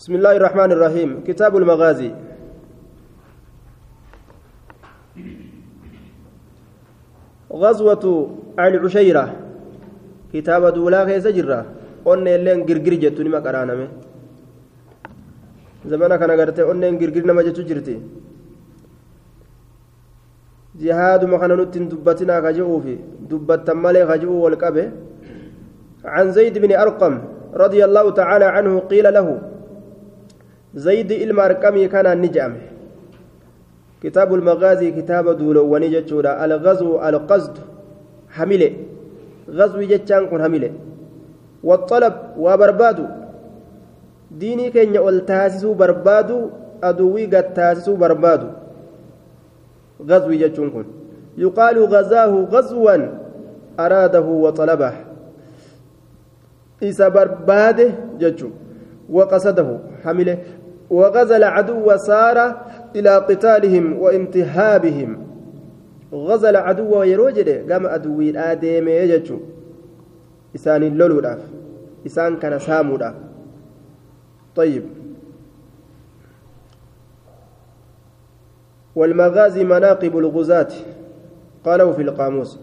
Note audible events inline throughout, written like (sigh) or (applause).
بسم الله الرحمن الرحيم. كتاب المغازي. غزوة العشيرة كتاب دولا كيس جرة قلنا اللين غرغر جتوني ما قرانا زمانا كان غرتي قلنا غرغر نما جتو جرتي. جهاد ما كان نتن دبتنا كجؤو في. دبت مالي كجؤو والقبه. عن زيد بن أرقم رضي الله تعالى عنه قيل له زيد المرقمي كان نجام. كتاب المغازي كتاب دولو ونجتشورا الغزو القصد حمله غزو جتشان كن حمله والطلب وبربادو. ديني كن والتاسسو بربادو أدوي قد تاسسو بربادو. غزو جتشون يقال غزاه غزوا أراده وطلبه. إذا برباده جتشو. وقصده حمله وغزا العدو وسار إلى قتالهم وانتهابهم غزا العدو يروجد قام أدوي آدم يجتشو. إسان اللولو إسان كان سامو طيب. والمغازي مناقب الغزاة. قالوا في القاموس.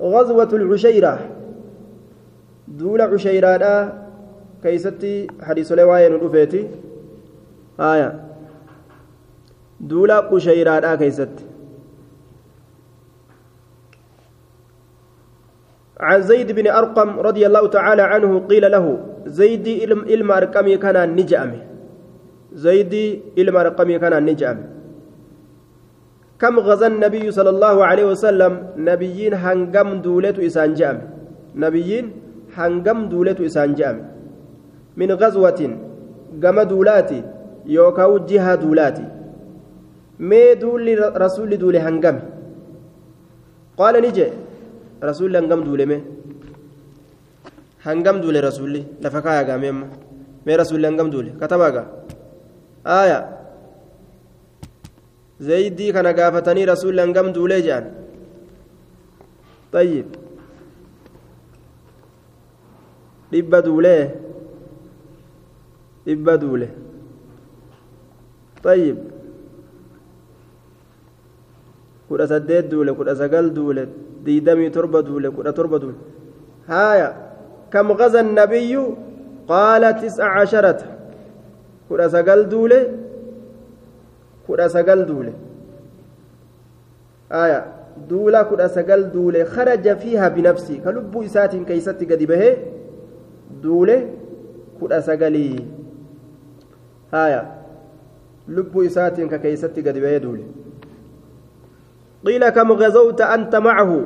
غزوة العشيرة. دول عشيرة keeysatti hadiisolee waa'ee nu dhufeeti. Haya duula qusheyraadhaa keeysatti. عن زيد بن أرقم رضي الله تعالى عنه قيل له زيد إلما أرقمي كان نجأم زيد إلما أرقمي كان نجأم كم غزا النبي صلى الله عليه وسلم نبيين هنقم دولة إسان جأم نبيين هنقم دولة إسان جأم من غزوة قام دولاتي يوكاو جهة دولاتي. مي دول رسول دول هنقم. قال نجي رسول هنقم دول مي. هنقم دول رسولي لفكايا قاميم مي رسول هنقم دول كتباقا آية. زيدي كان قافتني رسول هنقم دول جان. طيب. dhibba duulee dhibba duule طيب kudha saddeet duule kudha sagal duule diidamii torba duule kudha torba duule haaya kam gaza annabiyyu qaala tis'a casharata kudha sagal duule kudha sagal duule haaya duula kudha sagal duule kharaja fiiha binafsi ka lubbuu isaatiin keeysatti gadi bahee duule kudha sagalii keeysatti gadi bahee duule qiila kam gazawta anta macahu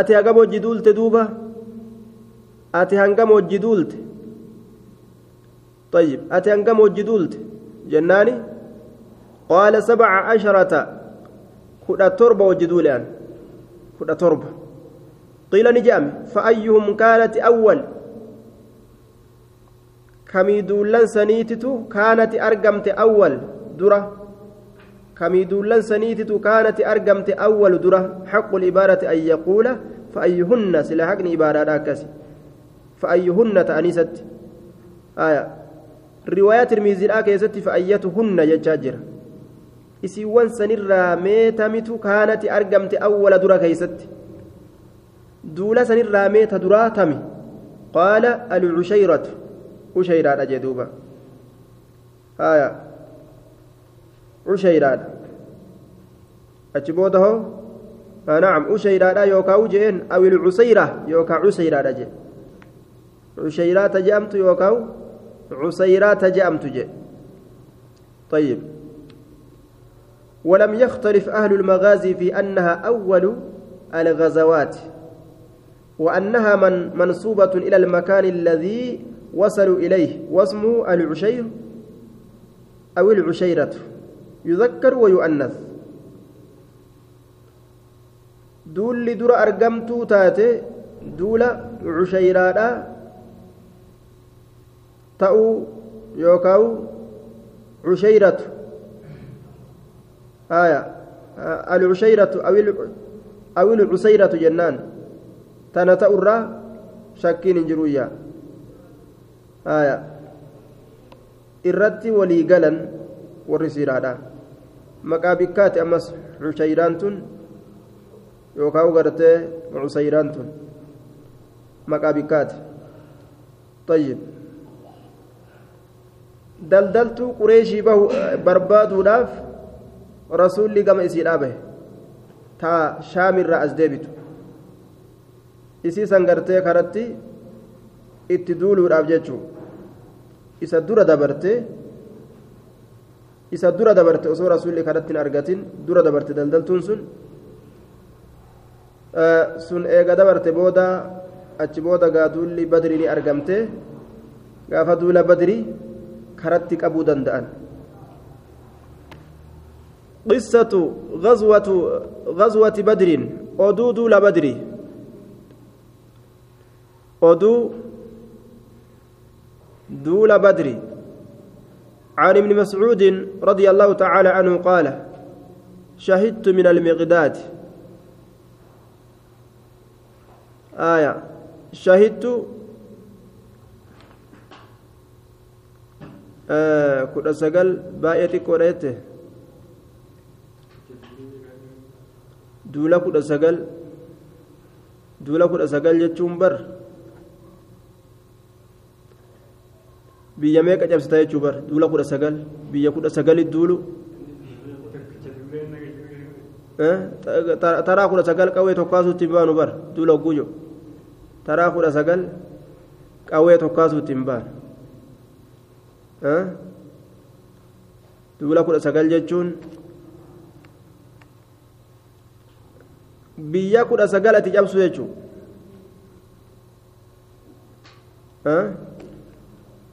ati hangam hojji duulte duuba ati hangam hojji duulte طيب أتي أنقم وجدولت جناني قال سبع عشرة كنا تربة وجدولان كنا تربة قيل نجام فأيهم كانت أول kamii duullan saniititu kaanati argamte awwal dura kamii duullan saniititu kaanati argamte awwal dura xaqu libaarati an yaquula faayyuhunna sila haqni ibaadaadha akkasi faayyuhunna ta'aniisatti aya riwaayaa tirmiiziidhaa keessatti faayyatuhunna jechaa jira isiiwwan sanirraa meetamitu kaanati argamte awwala dura keeysatti duula sanirraa meeta duraa tami qaala alcushayratu ushayraadha jee duuba. Haya ushayraadha. Achi booda hoo? نعم أشيرا يوكا وجين أو العسيرة يوكا عسيرا جي عشيرات جامت يوكا عسيرات جامت جي طيب ولم يختلف أهل المغازي في أنها أول الغزوات وأنها من منصوبة إلى المكان الذي وصلوا إليه واسمه العشير أو العشيرة يذكر ويؤنث duulli dura argamtuu taate duula cushayraadha ta'uu yookaan cushayratu haya alcushayratu awil cusayratu jennaan tana ta'urraa shakkiin hin jiruyyaa haya irratti walii galan warri siiraadha maqaa bikkaati ammas cushayraan tun yookaan gartee cusayraan tun maqaa bikkaati طيب daldaltuu qureeshii bahu barbaaduudhaaf rasuulli gama isii dhaabahe taa shaamirraa as deebitu isii san gartee karatti itti duuluudhaaf jechuu isa dura dabarte isa dura dabarte osoo rasuulli karatti hin argatin dura dabarte daldaltuun sun sun eega dabarte booda achi booda gaa badrii ni argamte gaafa duula badrii karatti qabuu danda'an قصة غزوة غزوة بدر أدو دول بدر أدو دول بدر عن ابن مسعود رضي الله تعالى عنه قال شهدت من المقداد آية شهدت sagal baay'ee xiqqoodha jette duula kudha sagal duula kudha sagal jechuun bar biyya meeqa cabsita jechuu bar duula kudha sagal biyya kudha sagali duulu taraa kudha sagal qawwee tokkaasuutti hin baanu bar duula guyyo taraa kudha sagal qawwee tokkaasuutti hin baanu duula kudha sagal jechuun biyya kudha sagal ati cabsu jechuun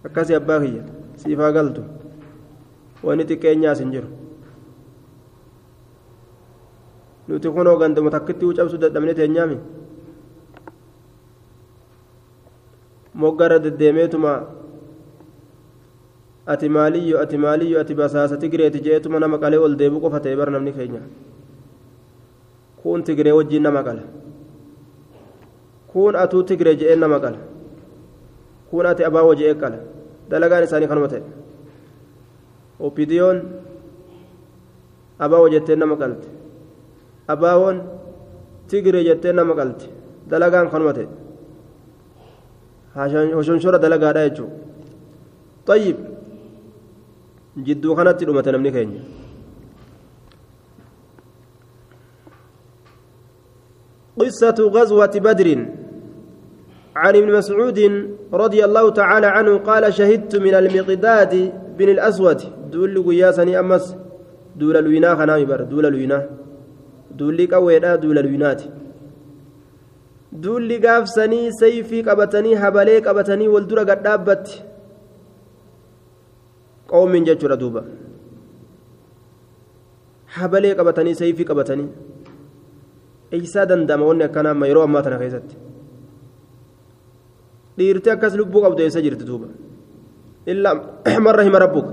akkasii abbaa kiyya siifaa galtu. Wanni xiqqeenyaas hin jiru. Nuti kunoo gandama takkitti cabsuu dadhabne teenyaami? Moggara deddeemeetuma ati maaliyyo ati maaliyyo ati basaasa tigreeti jeetuma nama qalee ol deebu qofa ta'e bar namni keenya. Kun tigree wajjiin nama qala. Kun atuu tigree je'een nama qala. Kun ati abaawoo je'ee qala dalagaan isaanii kanuma ta'e opidiyoon abaawoo jettee nama qalte abaawoon tigree jettee nama qalte dalagaan kanuma ta'e hoshonshora dalagaadha jechuudha طيب jidduu kanatti dhumate namni keenya قصة غزوة بدر عن ابن مسعود رضي الله تعالى عنه قال شهدت من المقداد بن الأسود. دول قياسني أمس. دول الوينا خنامي بر دول الوينا دول قويدا دول الوينات دول قافسني سيفي قبتني هبلي قبتني والدرة قد دابت. duuba habalee qabatanii sayfii qabatanii eeysaa danda'ama wanni akkanaa amma yeroo ammaa tana keessatti dhiirtee akkas lubbuu qabdu eessa jirti duuba illaa marra hima rabbuka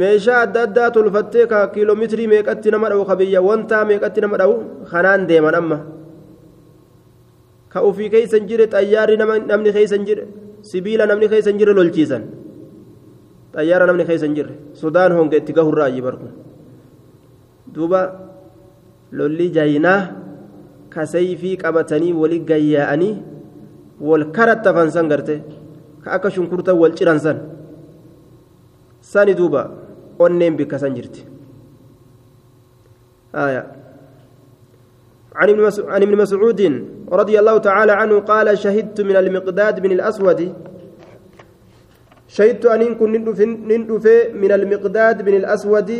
meeshaa adda addaa tolfattee ka kiiloomeetirii meeqatti nama dha'u ka biyya wantaa meeqatti nama dha'u kanaan deeman amma ka ufii keeysan jire xayyaarri namni keeysan jire sibiila namni keessa hin jirre lolchiisan xayyaara namni keessa hin jirre sodaan honga itti gahurraa ayyi barku duuba lolli jaayinaa kasayfii qabatanii wali gayyaa'anii wal karattafan san garte ka akka shunkurta wal ciran san sani duuba onneen bikka san jirti آية عن ابن مسعود رضي الله تعالى عنه قال شهدت من المقداد بن الأسود شهدت أن كن نندف من المقداد بن الأسود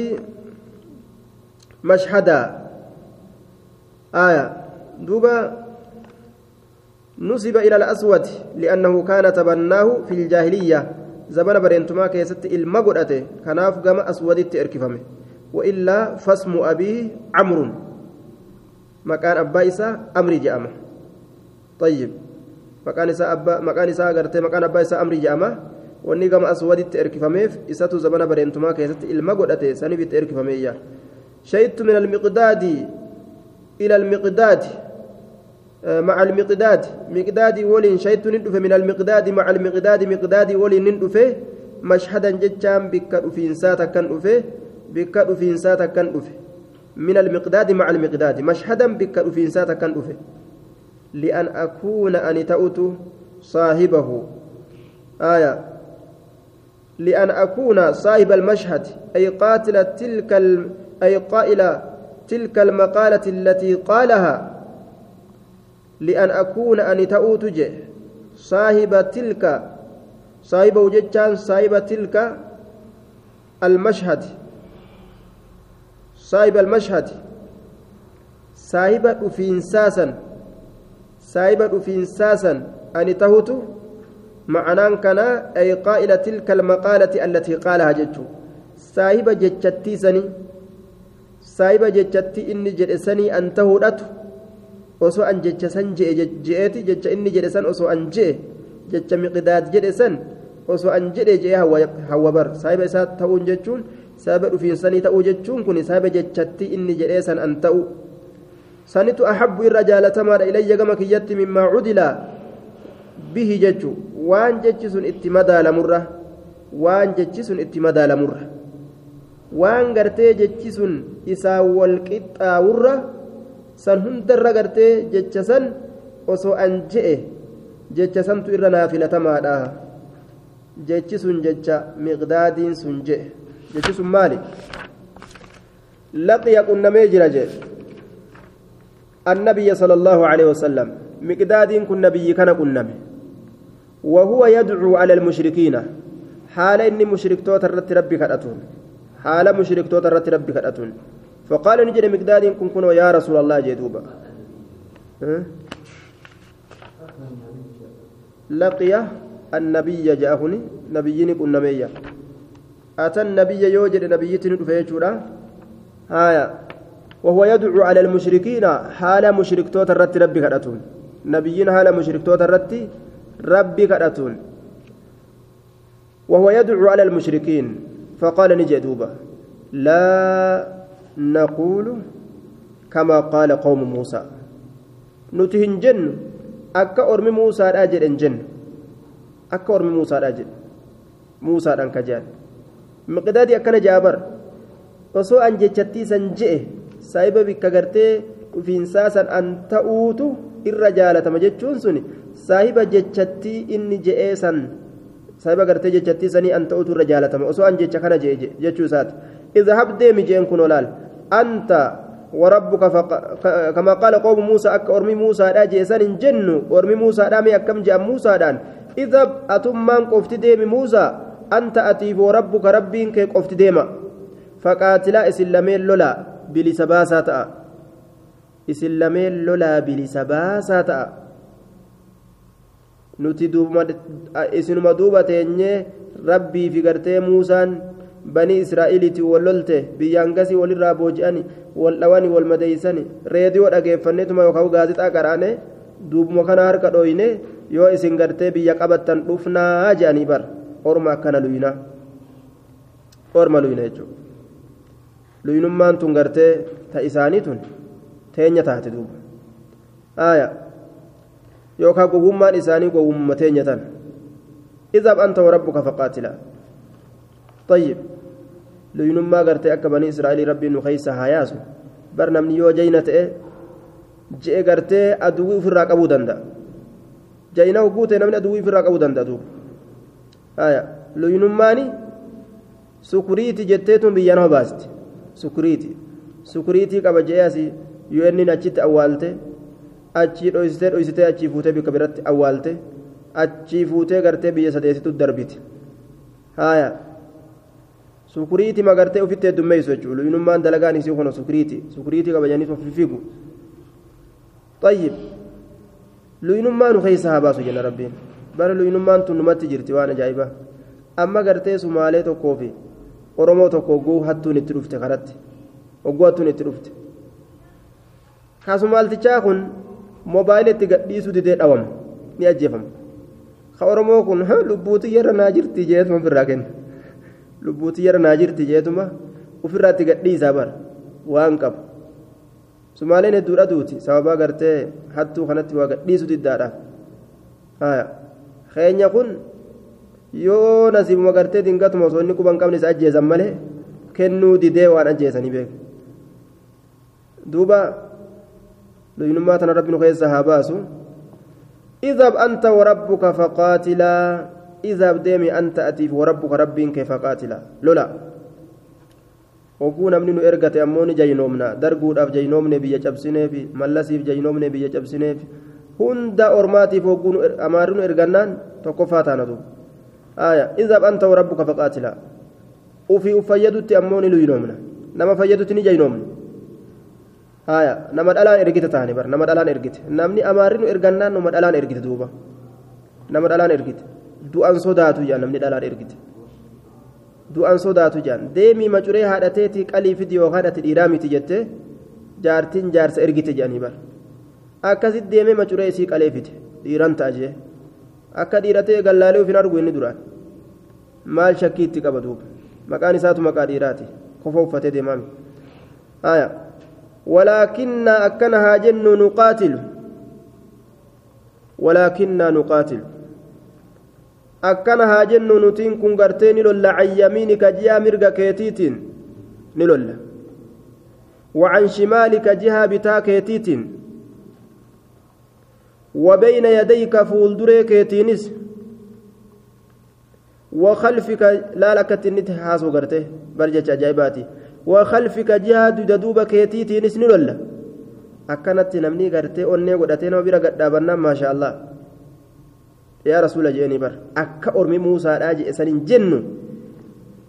مشهدا آية دوبا نسب إلى الأسود لأنه كان تبناه في الجاهلية. زمن برينتما كيست المقدة كناف قام أسود تركفمه وإلا فاسم أبيه عمرو. مكان أبا إسا أمري جامه طيب. مكان إسا أبا مكان إسا أغرتي مكان أبا إسا أمري جامه wanni gama aswaditti erkifameef isatu zamana bareentumaa keessatti ilma godhate sanifitti erkifameeyya shahidtu min almiqdaadi ila almiqdaadi مع المقداد. مقداد ولين شيت ندف من المقداد مع المقداد مقداد ولين ندف مشهدا جتشام بك في إنساتا كان أفه بك في إنساتا كان أفه من المقداد مع المقداد. مشهدا بك في إنساتا كان أفه لأن أكون أن تأوت صاحبه. آية. لأن أكون صاحب المشهد. أي قاتل تلك أي قائل تلك المقالة التي قالها. لأن أكون أن تأوت صاحب تلك صاحب وجتان صاحب تلك المشهد. صاحب المشهد. صاحب أفينساسا. صاحب أفينساسا. أن تهوت معنى كان أي قائل تلك المقالة التي قالها جتو صاحب جتشتي سني. صاحب جتشتي إني جرسني أن تهودته osoo an jecha san je'eeti jecha inni jedhe san osoo an je'e jecha miqdaad jedhe san osoo an jedhe je'e hawwa bar saahiba isaa ta'uun jechuun saahiba dhufiinsanii ta'uu jechuun kun saahiba jechatti inni jedhee san an ta'u sanitu ahabbu irra jaalatamaadha ilayya gama kiyyatti mimmaa cudila bihi jechu waan jechi sun itti madaalamurra waan jechi sun itti madaalamurra waan gartee jechi sun isaa wal qixxaawurra san hundarra gartee jecha san osoo an je'e jecha santu irra naa filatamaadha jechi sun jecha miqdaadiin sun je'e jechi sun maali laqiya qunnamee jira jee النبي صلى الله عليه وسلم مقداد كن نبي كان قنمه وهو يدعو على المشركين حال إني مشرك توت الرت ربي كرتون حال مشرك توت الرت ربي كرتون فقال نجد مقداد كن كن يا رسول الله جدوبا. لقي النبي جاءهني نبيين كن نبيا أتى النبي يوجد نبيتين فيجورا هايا. وهو يدعو على المشركين حال مشرك توت الرت ربي كرتون نبيين حال مشرك توت الرت ربي كرتون وهو يدعو على المشركين. فقال نجدوبا لا نقول كما قال قوم موسى نتهن جن أكا أرمي موسى أجل جن أكا أرمي موسى أجل موسى أنك جان مقدادي أكنا جابر osoo an jechattii san je'e saahiba bikka gartee dhufiinsaa san an ta'uutu irra jaalatama jechuun sun saahiba jechattii inni je'ee san saahiba gartee jechattii sanii an ta'uutu irra jaalatama osoo an jecha kana je'e jechuu isaati idhab deemi jeen kun olaal أنت وربك فق... كما قال قوم موسى أك أرمي موسى دا جيسان جن أرمي موسى دا مي أكم جاء موسى دان. إذا أتمان قفت ديم موسى أنت أتيف وربك ربين كي قفت ديما. فقاتلا إسلامين لولا تأ إسلامين لولا تأ nuti isinuma duuba teenyee rabbii fi gartee muusaan banii israa'iliiti wal lolte biyyaan gasii walirraa booji'ani wal dhawani wal madeeysani reediyoo dhageeffanneetuma yookaan gaazixaa qaraane duubuma kana harka dhooyne yoo isin gartee biyya qabattan dhufnaa jedhanii bar orma akkana luyina orma luyina jechuudha luyinummaan tun gartee ta isaanii tun teenya taate duuba aaya yookaan gowwummaan isaanii gowwumma teenya tan idhab anta warabbuka faqaatilaa طيب luyinummaa gartee akka banii israa'elii rabbiin nu keeysa hayaasu bar namni yoo jayna ta'e je'e gartee aduwwii ofirraa qabuu danda'a jayna hogguu ta'e namni aduwwii ofirraa qabuu danda'a duuba luyinummaani sukuriiti jetteetun biyya nama baasti sukuriiti sukuriitii qaba je'ee asii inni achitti awwaalte achii dhoysitee dhoysitee achii fuutee bikka biratti awwaalte achii fuutee gartee biyya sadeessitu darbiti haya sukuriiti magartee ofitti heddummeessu jechuudha luyinummaan dalagaan isii kun sukuriiti sukuriitii qabajanii of fiigu طيب luyinummaa nu keessa haa baasu jenna rabbiin bara luyinummaan tun numatti jirti waan ajaa'iba amma gartee sumaalee tokkoo fi oromoo tokko ogguu hattuun itti dhufte karatti ogguu hattuun itti dhufte kasumaaltichaa kun moobaayila itti gadhiisuu didee dhawama ni ajjeefama ka oromoo kun lubbuutii yarra naa jirti jeetuma birraa kenna lubbuutii yara naa jirti jeetuma ofirraatti gadhiisaa bara waan qabu sumaaleen hedduudha duuti sababaa gartee hattuu kanatti waa gadhiisu diddaadha keenya kun yoo nasiibuma gartee dingatuma osoo inni quban qabne isa ajjeesan malee kennuu didee waan ajjeesanii beeku duuba luynummaa tana rabbi nu keessa haa baasu اذهب أنت وربك فقاتلا اذهب ديمي أنت أتيف وربك ربك فقاتلا لولا oguu namni nu ergate ammoo ni jaynoomna darguudhaaf jaynoomne biyya cabsineefi mallasiif jaynoomne biyya cabsineefi hunda ormaatiif oguu amaarri nu ergannaan tokkoffaa taana duuba aya izab anta warabbuka faqaatila ufii uf fayyadutti ammoo ni luynoomna nama fayyadutti ni jaynoomne aya nama dhalaan ergite taane bar nama dhalaan ergite namni amaarri nu ergannaan nama dhalaan ergite duuba nama dhalaan ergite du'an sodaatu jaa namni dhalaan ergite du'an sodaatu jaan. Deemii macuree haadhateetii qalii fidi yookaan ati dhiiraa miti jettee jaartiin jaarsa ergite jedhanii bar akkasitti deemee macuree isii qalee fide dhiiran ta'a jee. Akka dhiiratee gallaalee ofin argu inni duraan. Maal shakkii itti qaba duuba? Maqaan isaatu maqaa dhiiraati. Kofa uffatee deemaami. Aya. Walaakinna akkana haa jennu nuqaatilu. Walaakinna nuqaatilu akkana haa jennu nutiin kun gartee ni lolla can yamiinika ji'a mirga keetiitiin ni lolla. وعن شمالك جهة بتا كيتيتين وبين يديك فولدري كيتينس وخلفك لا لك تنت حاسو غرته برجة أجايباتي وخلفك جهة دودوب كيتيتينس نلولا أكنت نمني غرته أني قدتين وبرا قدابنا ما شاء الله yaa rasuula jeeni bar. Akka ormi muusaadhaa jedhe sanin jennu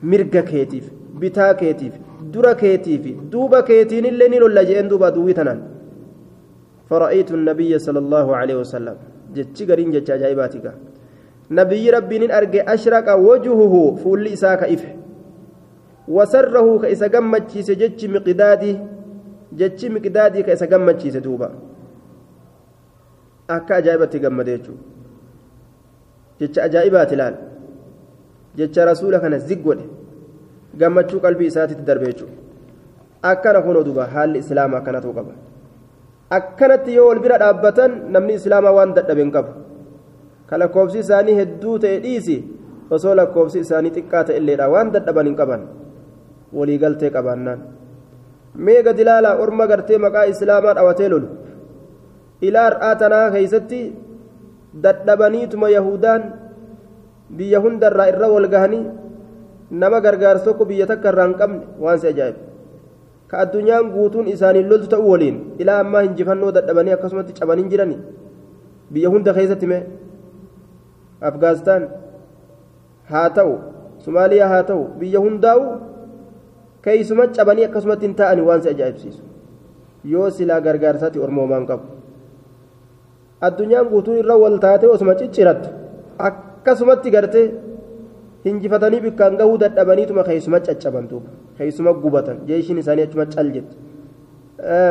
mirga keetiif bitaa keetiif dura keetiif duuba keetiinillee ni lolla jeen duuba duwwii tanaan. فرأيت النبي صلى الله عليه وسلم جتشي قرين جتشا جايباتك نبي ربي أرجع أشرق وجهه فول إساك إفه وسره كإسا قمتشي سجتش مقدادي جتش مقدادي كإسا قمتشي سدوبا أكا جايبتي قمديتشو jecha ajaa'ibaati laal jecha rasuula kana ziggodhe gammachuu qalbii isaatitti darbe jechuudha akkana kunoo duba haalli islaamaa akkana ta'uu qaba akkanatti yoo wal bira dhaabbatan namni islaamaa waan dadhabe hin qabu ka lakkoofsi isaanii hedduu ta'e dhiisi osoo lakkoofsi isaanii xiqqaa ta'e illeedha waan dadhaban hin qaban waliigaltee qabaannaan mee gadi ilaalaa orma gartee maqaa islaamaa dhawatee lolu ilaa har'aa tanaa keessatti dadhabaniituma yahudaan biyya hundarraa irra wal gahanii nama gargaarsa tokko biyya takka irraa hin qabne waan si ajaa'iba ka addunyaan guutuun isaaniin loltu ta'uu waliin ilaa ammaa hinjifannoo dadhabanii akkasumatti cabanii jirani biyya hunda keessatti mee afgaanistaan haa ta'u somaaliyaa haa ta'u biyya hundaa'u keeysuma cabanii akkasumatti hin taa'ani waan si ajaa'ibsiisu yoo silaa gargaarsaatti ormoomaan qabu addunyaan guutuun irra wal taate osuma ciccirattu akkasumatti gartee hinjifatanii bikkaan gahuu dadhabaniituma keeysuma caccabantu keeysuma gubatan jeeshiin isaanii achuma cal jette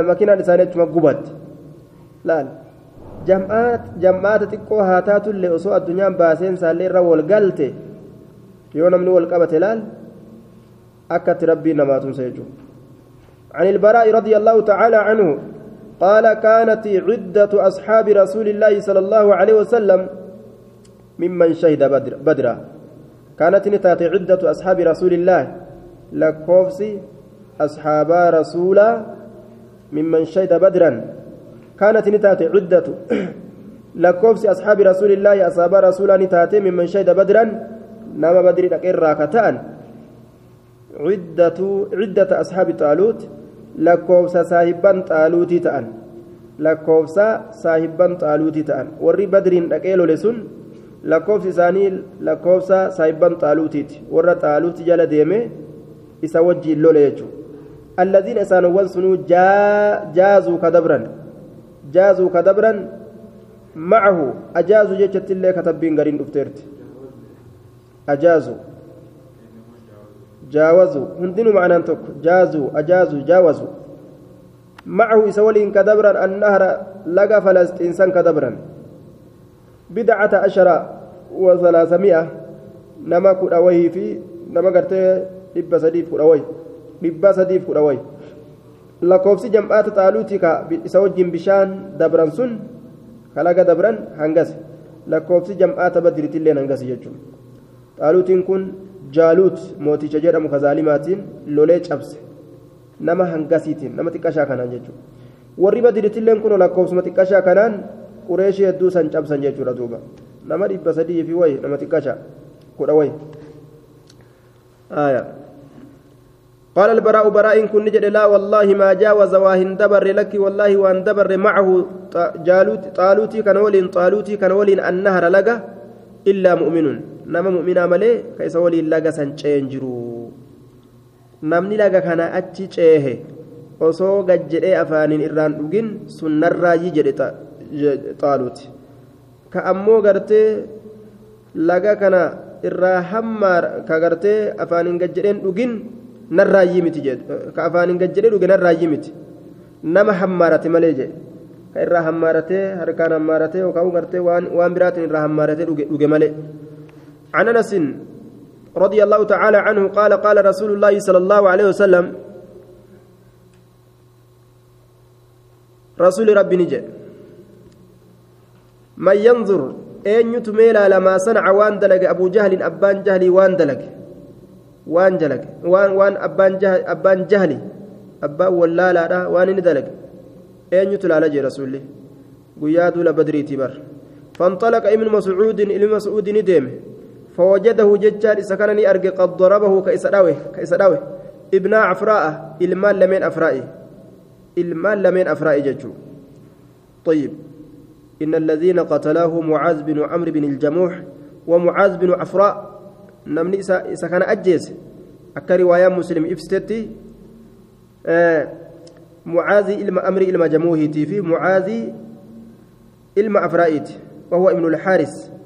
makiinaan isaanii achuma gubatti laal jam'aata xiqqoo haa taatullee osoo addunyaan baaseen isaallee irra wal galte yoo namni wal qabate laal akkatti rabbiin namaa tumsa jechuudha عن البراء رضي الله تعالى عنه قال كانت عدة أصحاب رسول الله صلى الله عليه وسلم ممن شهد بدر بدرا. كانت نتات عدة أصحاب رسول الله. لكوفسي أصحاب رسول ممن شهد بدرا. كانت نتات عدة. (coughs) لكوفسي أصحاب رسول الله أصحاب رسول نتات ممن شهد بدرا. نما بدر إرى كتان عدة عدة أصحاب طالوت. Lakkoofsa saahibban xaaluutii ta'an lakkoofsa saahibban xaaluutii ta'an warri badriin dhaqee lole sun lakkoofsi isaanii lakkoofsa saahibban xaaluutiiti warra xaaluuti jala deeme isa wajjiin lole jechuudha alladiin isaanowwan sunuu jaazuu kadabran jaazuu kadabran macahu ajaazu jechattillee katabbiin gariin dhufteerti ajaazu جاوزوا. هندنوا معنى تك جازوا أجازوا جاوزوا. معه إسولين كدبرا النهر لقى فلسطين سن كدبرا. بدعة عشر وثلاثمائة نما كراوي في نما قرتي لبا سديف كراوي لبا سديف كراوي lakkoofsi jam'aata xaaluutii ka isa wajjin bishaan dabran sun kalaga dabran hangas lakkoofsi jam'aata badiriitillee hangas jechuudha xaaluutiin kun jaaluut mooticha jedhamu kazaalimaatiin lolee cabse nama hangasiitiin nama xiqqashaa kanaan jechuudha warri badiriitilleen kun lakkoofsuma xiqqashaa kanaan qureeshii hedduu san cabsan jechuudha duuba nama dhibba sadii fi wayi nama xiqqashaa kudha wayi. قال البراء براء كن نجد لا والله ما جاوز واهن دبر لك والله وان دبر معه جالوت طالوتي كان ولين طالوتي كان ولين النهر لقى إلا مؤمن نما مؤمنا ملي كيس ولين لقى سنچينجرو namni laga kana achi ceehe osoo gajjedhee afaaniin irraan dhugin sunnarraayyi jedhe xaaluuti ka ammoo gartee laga kana irraa hammaa ka gartee afaaniin gajjedheen dhugin narraayyii miti jedhu ka afaaniin gajjedhee dhuge narraayyii miti nama hammaarate malee jedhe ka irraa hammaaratee harkaan hammaaratee yookaan gartee waan biraatiin irraa hammaaratee dhuge malee عن انس رضي الله تعالى عنه قال قال رسول الله صلى الله عليه وسلم رسول ربي نجي من ينظر eenyutu meelaa lamaa sanaca waan dalage abuu jahlin abbaan jahlii waan dalage waan dalage waan waan abbaan jahli abbaan wallaalaadha waan inni dalage eenyutu laala jee rasuulli guyyaa duula badriitii bar فانطلق ابن مسعود ابن مسعود ندم فوجده ججال سكنني أرجع قد ضربه كإسراوي كإسراوي ابن عفراء المال لمن أفرائي؟ المال لمن أفرائي ججو. طيب. إن الذين قتلاه معاذ بن عمرو بن الجموح ومعاذ بن عفراء نمني إسا كان أجيز أكا رواية مسلم إفستتي. آه معاذ إلما أمري إلما جموهتي في معاذ إلما أفرائيت وهو ابن الحارس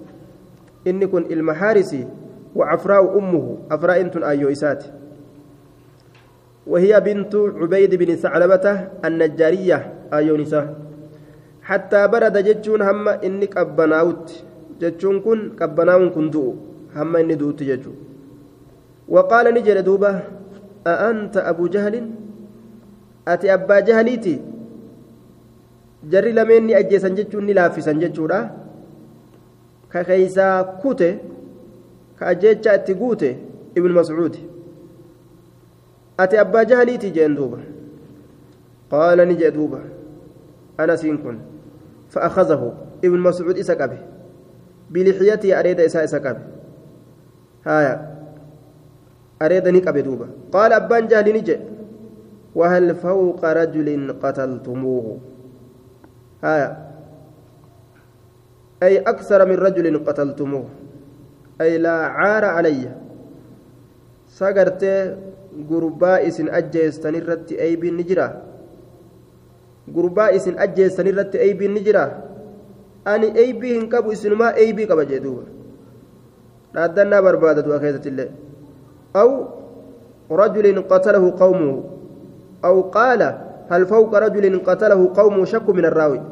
إن كن إلما حارسي وعفراء أمه أفراء أيو إسات وهي بنت عبيد بن ثعلبة النجارية أيو نساء حتى برد جتشون هم إني قبناوت جتشون كن قبناون كن دو هم إني دوت جتشو وقال نجر دوبة أأنت أبو جهل أتي أبا جهليتي ni ajjeesan jechuun ni laaffisan jechuudha. Ka keeysaa kute ka ajjeechaa itti guute ibnu mascuud ati abbaa jahaliiti jeen duuba qaala ni jee duuba anasiin kun فأخذه ابن مسعود إسكابه بلحيته أريد إساء إسكابه هايا أريد نكابه دوبا قال أبان جهل نجي وهل فوق رجل قتلتموه هايا أي أكثر من رجل قتلتموه. أي لا عار علي. سقرت قرباء إسن أجيستن الرت أي بن نجرة. قرباء إسن أجيستن الرت أي بن نجرة. أني أي بي هنكبو إسنما أي بي كبا جدوبا رادنا بربادة أخيزة الله. أو رجل قتله قومه. أو قال هل فوق رجل قتله قومه شك من الراوي.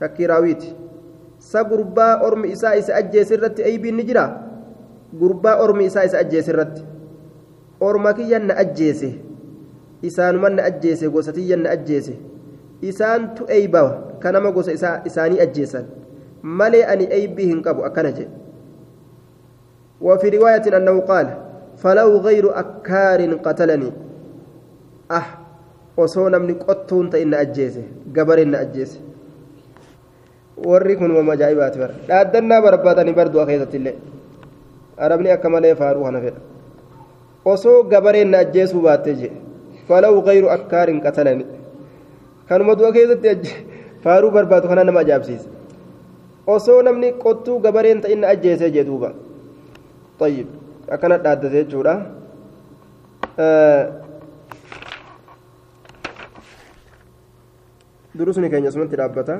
شك راويت سقربا أرم إساء إساء أجيس الرت أي بي نجرة قربا أرم إساء إساء أجيس الرت أرمك ين أجيسه إسان من أجيسه قوستي ين أجيسه إسان تو أي باو كنما قوس إساني أجيسا ملي أني أي بهن قبو أكنجي وفي رواية أنه قال فلو غير أكار قتلني أه osoo namni qottuun ta'e na ajjeese gabareen na ajjeese warri kun wama ajaa'ibaati bara dhaaddannaa barbaadanii barduu keessatti illee arabni akka malee faaruu kana fedha osoo gabareen na ajjeesuu baattee jee falaw gayru akkaarin qatalani kanuma du'a keessatti faaruu barbaadu kana nama ajaa'ibsiisa osoo namni qottuu gabareen ta'in na ajjeesee jee duuba طيب akkana dhaaddate jechuudha durusni keenya asumatti dhaabbata